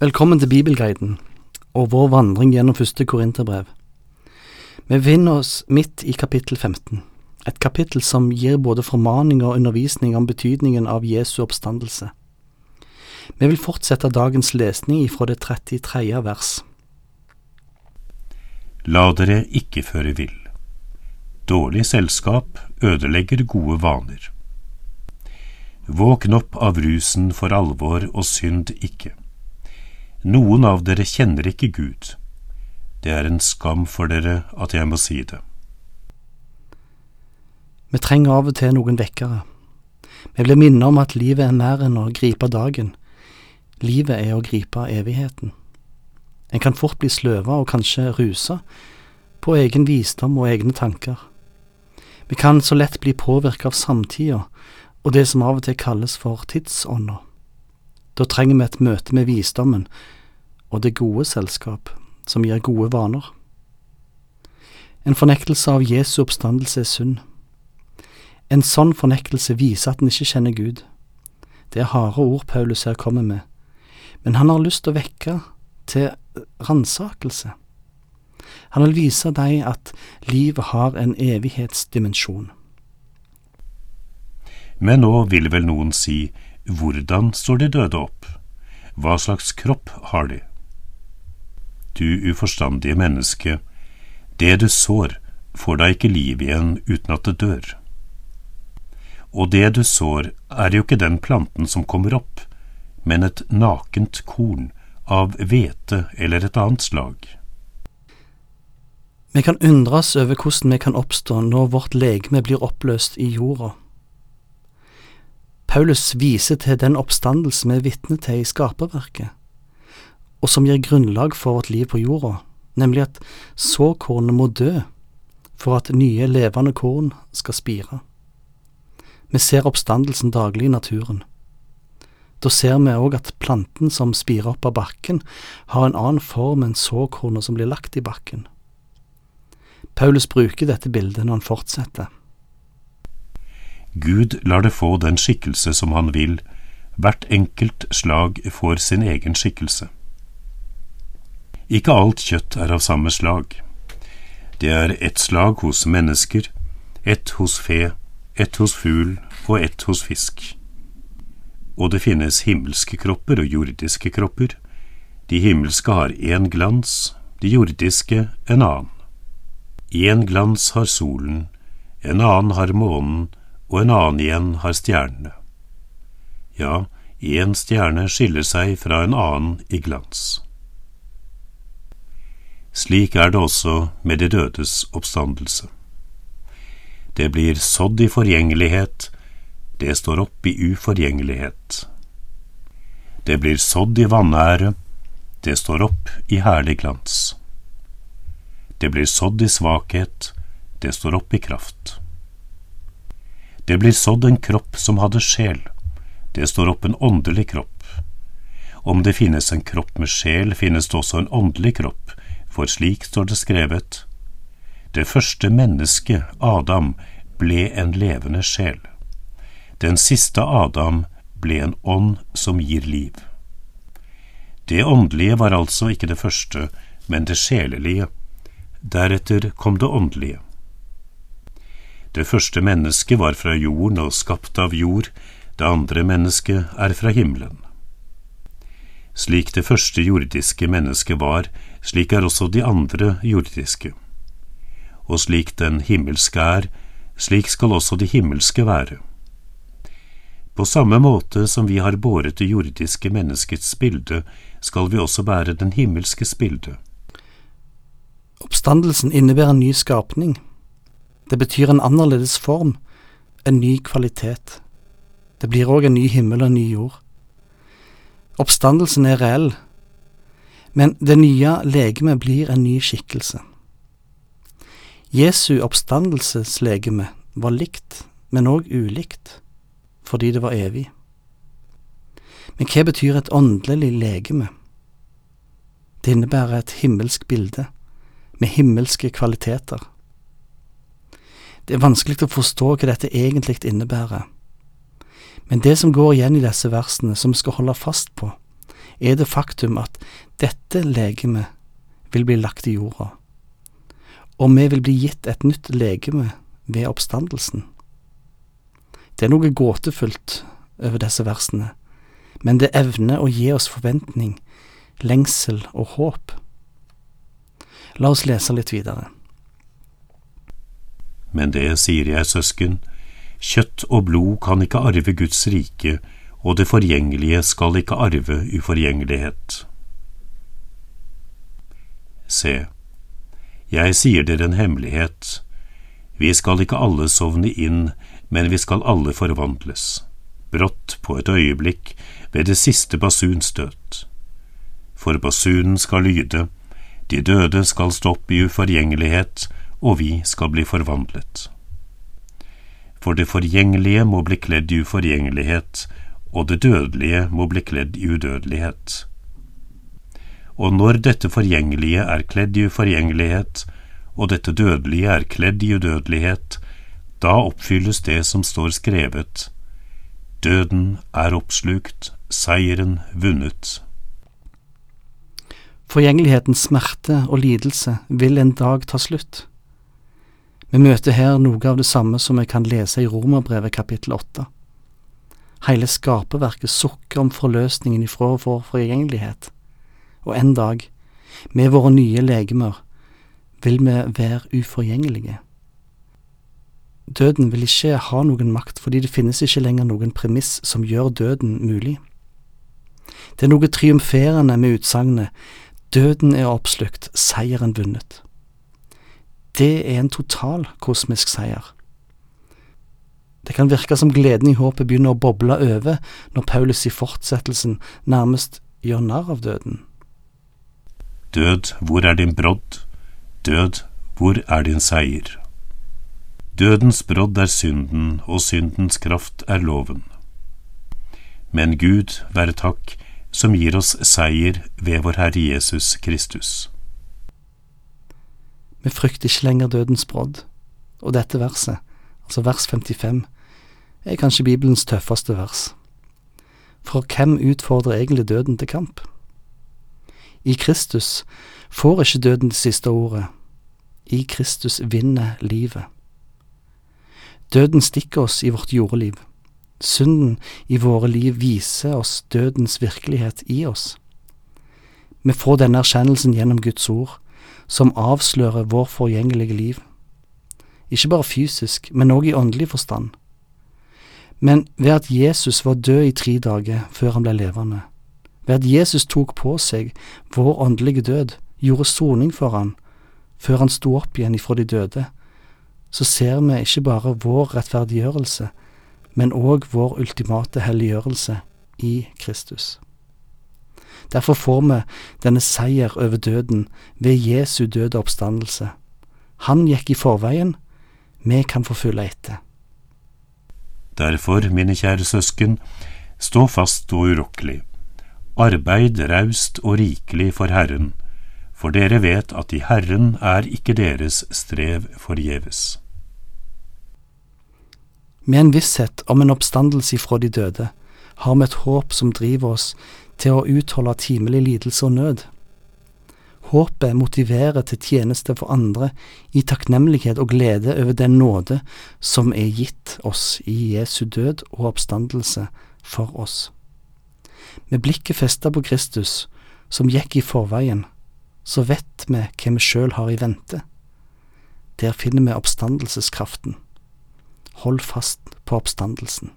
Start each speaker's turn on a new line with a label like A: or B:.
A: Velkommen til Bibelguiden og vår vandring gjennom første Korinterbrev. Vi befinner oss midt i kapittel 15, et kapittel som gir både formaning og undervisning om betydningen av Jesu oppstandelse. Vi vil fortsette dagens lesning ifra det 33. vers.
B: La dere ikke føre vill. Dårlig selskap ødelegger gode vaner. Våkn opp av rusen for alvor og synd ikke. Noen av dere kjenner ikke Gud. Det er en skam for dere at jeg må si det.
A: Vi trenger av og til noen vekkere. Vi blir minnet om at livet er mer enn å gripe dagen. Livet er å gripe evigheten. En kan fort bli sløva og kanskje rusa på egen visdom og egne tanker. Vi kan så lett bli påvirket av samtida og det som av og til kalles for tidsånda. Da trenger vi et møte med visdommen og det gode selskap, som gir gode vaner. En fornektelse av Jesu oppstandelse er synd. En sånn fornektelse viser at en ikke kjenner Gud. Det er harde ord Paulus her kommer med, men han har lyst til å vekke til ransakelse. Han vil vise deg at livet har en evighetsdimensjon.
B: Men nå vil vel noen si, hvordan står de døde opp? Hva slags kropp har de? Du uforstandige menneske, det du sår, får da ikke liv igjen uten at det dør. Og det du sår, er jo ikke den planten som kommer opp, men et nakent korn av hvete eller et annet slag.
A: Vi kan undres over hvordan vi kan oppstå når vårt legeme blir oppløst i jorda. Paulus viser til den oppstandelse vi er vitne til i skaperverket, og som gir grunnlag for vårt liv på jorda, nemlig at såkornet må dø for at nye levende korn skal spire. Vi ser oppstandelsen daglig i naturen. Da ser vi òg at planten som spirer opp av bakken, har en annen form enn såkornet som blir lagt i bakken. Paulus bruker dette bildet når han fortsetter.
B: Gud lar det få den skikkelse som han vil, hvert enkelt slag får sin egen skikkelse. Ikke alt kjøtt er av samme slag. Det er ett slag hos mennesker, ett hos fe, ett hos fugl og ett hos fisk. Og det finnes himmelske kropper og jordiske kropper. De himmelske har én glans, de jordiske en annen. Én glans har solen, en annen har månen, og en annen igjen har stjernene. Ja, én stjerne skiller seg fra en annen i glans. Slik er det også med de dødes oppstandelse. Det blir sådd i forgjengelighet, det står opp i uforgjengelighet. Det blir sådd i vanære, det står opp i herlig glans. Det blir sådd i svakhet, det står opp i kraft. Det blir sådd en kropp som hadde sjel. Det står opp en åndelig kropp. Om det finnes en kropp med sjel, finnes det også en åndelig kropp, for slik står det skrevet. Det første mennesket, Adam, ble en levende sjel. Den siste Adam ble en ånd som gir liv. Det åndelige var altså ikke det første, men det sjelelige. Deretter kom det åndelige. Det første mennesket var fra jorden og skapt av jord, det andre mennesket er fra himmelen. Slik det første jordiske mennesket var, slik er også de andre jordiske. Og slik den himmelske er, slik skal også de himmelske være. På samme måte som vi har båret det jordiske menneskets bilde, skal vi også bære den himmelskes bilde.
A: Oppstandelsen innebærer en ny skapning. Det betyr en annerledes form, en ny kvalitet. Det blir òg en ny himmel og en ny jord. Oppstandelsen er reell, men det nye legemet blir en ny skikkelse. Jesu oppstandelseslegeme var likt, men òg ulikt, fordi det var evig. Men hva betyr et åndelig legeme? Det innebærer et himmelsk bilde, med himmelske kvaliteter. Det er vanskelig å forstå hva dette egentlig innebærer. Men det som går igjen i disse versene, som vi skal holde fast på, er det faktum at dette legemet vil bli lagt i jorda, og vi vil bli gitt et nytt legeme ved oppstandelsen. Det er noe gåtefullt over disse versene, men det evner å gi oss forventning, lengsel og håp. La oss lese litt videre.
B: Men det sier jeg, søsken, kjøtt og blod kan ikke arve Guds rike, og det forgjengelige skal ikke arve uforgjengelighet. Se, jeg sier dere en hemmelighet, vi skal ikke alle sovne inn, men vi skal alle forvandles, brått på et øyeblikk ved det siste basunstøt. For basunen skal lyde, de døde skal stå opp i uforgjengelighet, og vi skal bli forvandlet. For det forgjengelige må bli kledd i uforgjengelighet, og det dødelige må bli kledd i udødelighet. Og når dette forgjengelige er kledd i uforgjengelighet, og dette dødelige er kledd i udødelighet, da oppfylles det som står skrevet, Døden er oppslukt, seieren vunnet.
A: Forgjengelighetens smerte og lidelse vil en dag ta slutt. Vi møter her noe av det samme som vi kan lese i Romerbrevet kapittel åtte. Hele skaperverket sukker om forløsningen ifra vår forgjengelighet, og en dag, med våre nye legemer, vil vi være uforgjengelige. Døden vil ikke ha noen makt, fordi det finnes ikke lenger noen premiss som gjør døden mulig. Det er noe triumferende med utsagnet Døden er oppslukt, seieren vunnet det er en total kosmisk seier. Det kan virke som gleden i håpet begynner å boble over når Paulus i fortsettelsen nærmest gjør narr av døden.
B: Død, hvor er din brodd? Død, hvor er din seier? Dødens brodd er synden, og syndens kraft er loven. Men Gud være takk, som gir oss seier ved vår Herre Jesus Kristus.
A: Vi frykter ikke lenger dødens brodd. Og dette verset, altså vers 55, er kanskje Bibelens tøffeste vers. For hvem utfordrer egentlig døden til kamp? I Kristus får ikke døden det siste ordet. I Kristus vinner livet. Døden stikker oss i vårt jordeliv. Synden i våre liv viser oss dødens virkelighet i oss. Vi får denne erkjennelsen gjennom Guds ord, som avslører vår forgjengelige liv. Ikke bare fysisk, men òg i åndelig forstand. Men ved at Jesus var død i tre dager før han ble levende, ved at Jesus tok på seg vår åndelige død, gjorde soning for han, før han sto opp igjen ifra de døde, så ser vi ikke bare vår rettferdiggjørelse, men òg vår ultimate helliggjørelse i Kristus. Derfor får vi denne seier over døden ved Jesu døde oppstandelse. Han gikk i forveien, vi kan få følge etter.
B: Derfor, mine kjære søsken, stå fast og urokkelig. Arbeid raust og rikelig for Herren, for dere vet at i Herren er ikke deres strev forgjeves.
A: Med en visshet om en oppstandelse ifra de døde har vi et håp som driver oss til å utholde timelig lidelse og nød. Håpet motiverer til tjeneste for andre i takknemlighet og glede over den nåde som er gitt oss i Jesu død og oppstandelse for oss. Med blikket festet på Kristus, som gikk i forveien, så vet vi hva vi sjøl har i vente. Der finner vi oppstandelseskraften. Hold fast på oppstandelsen.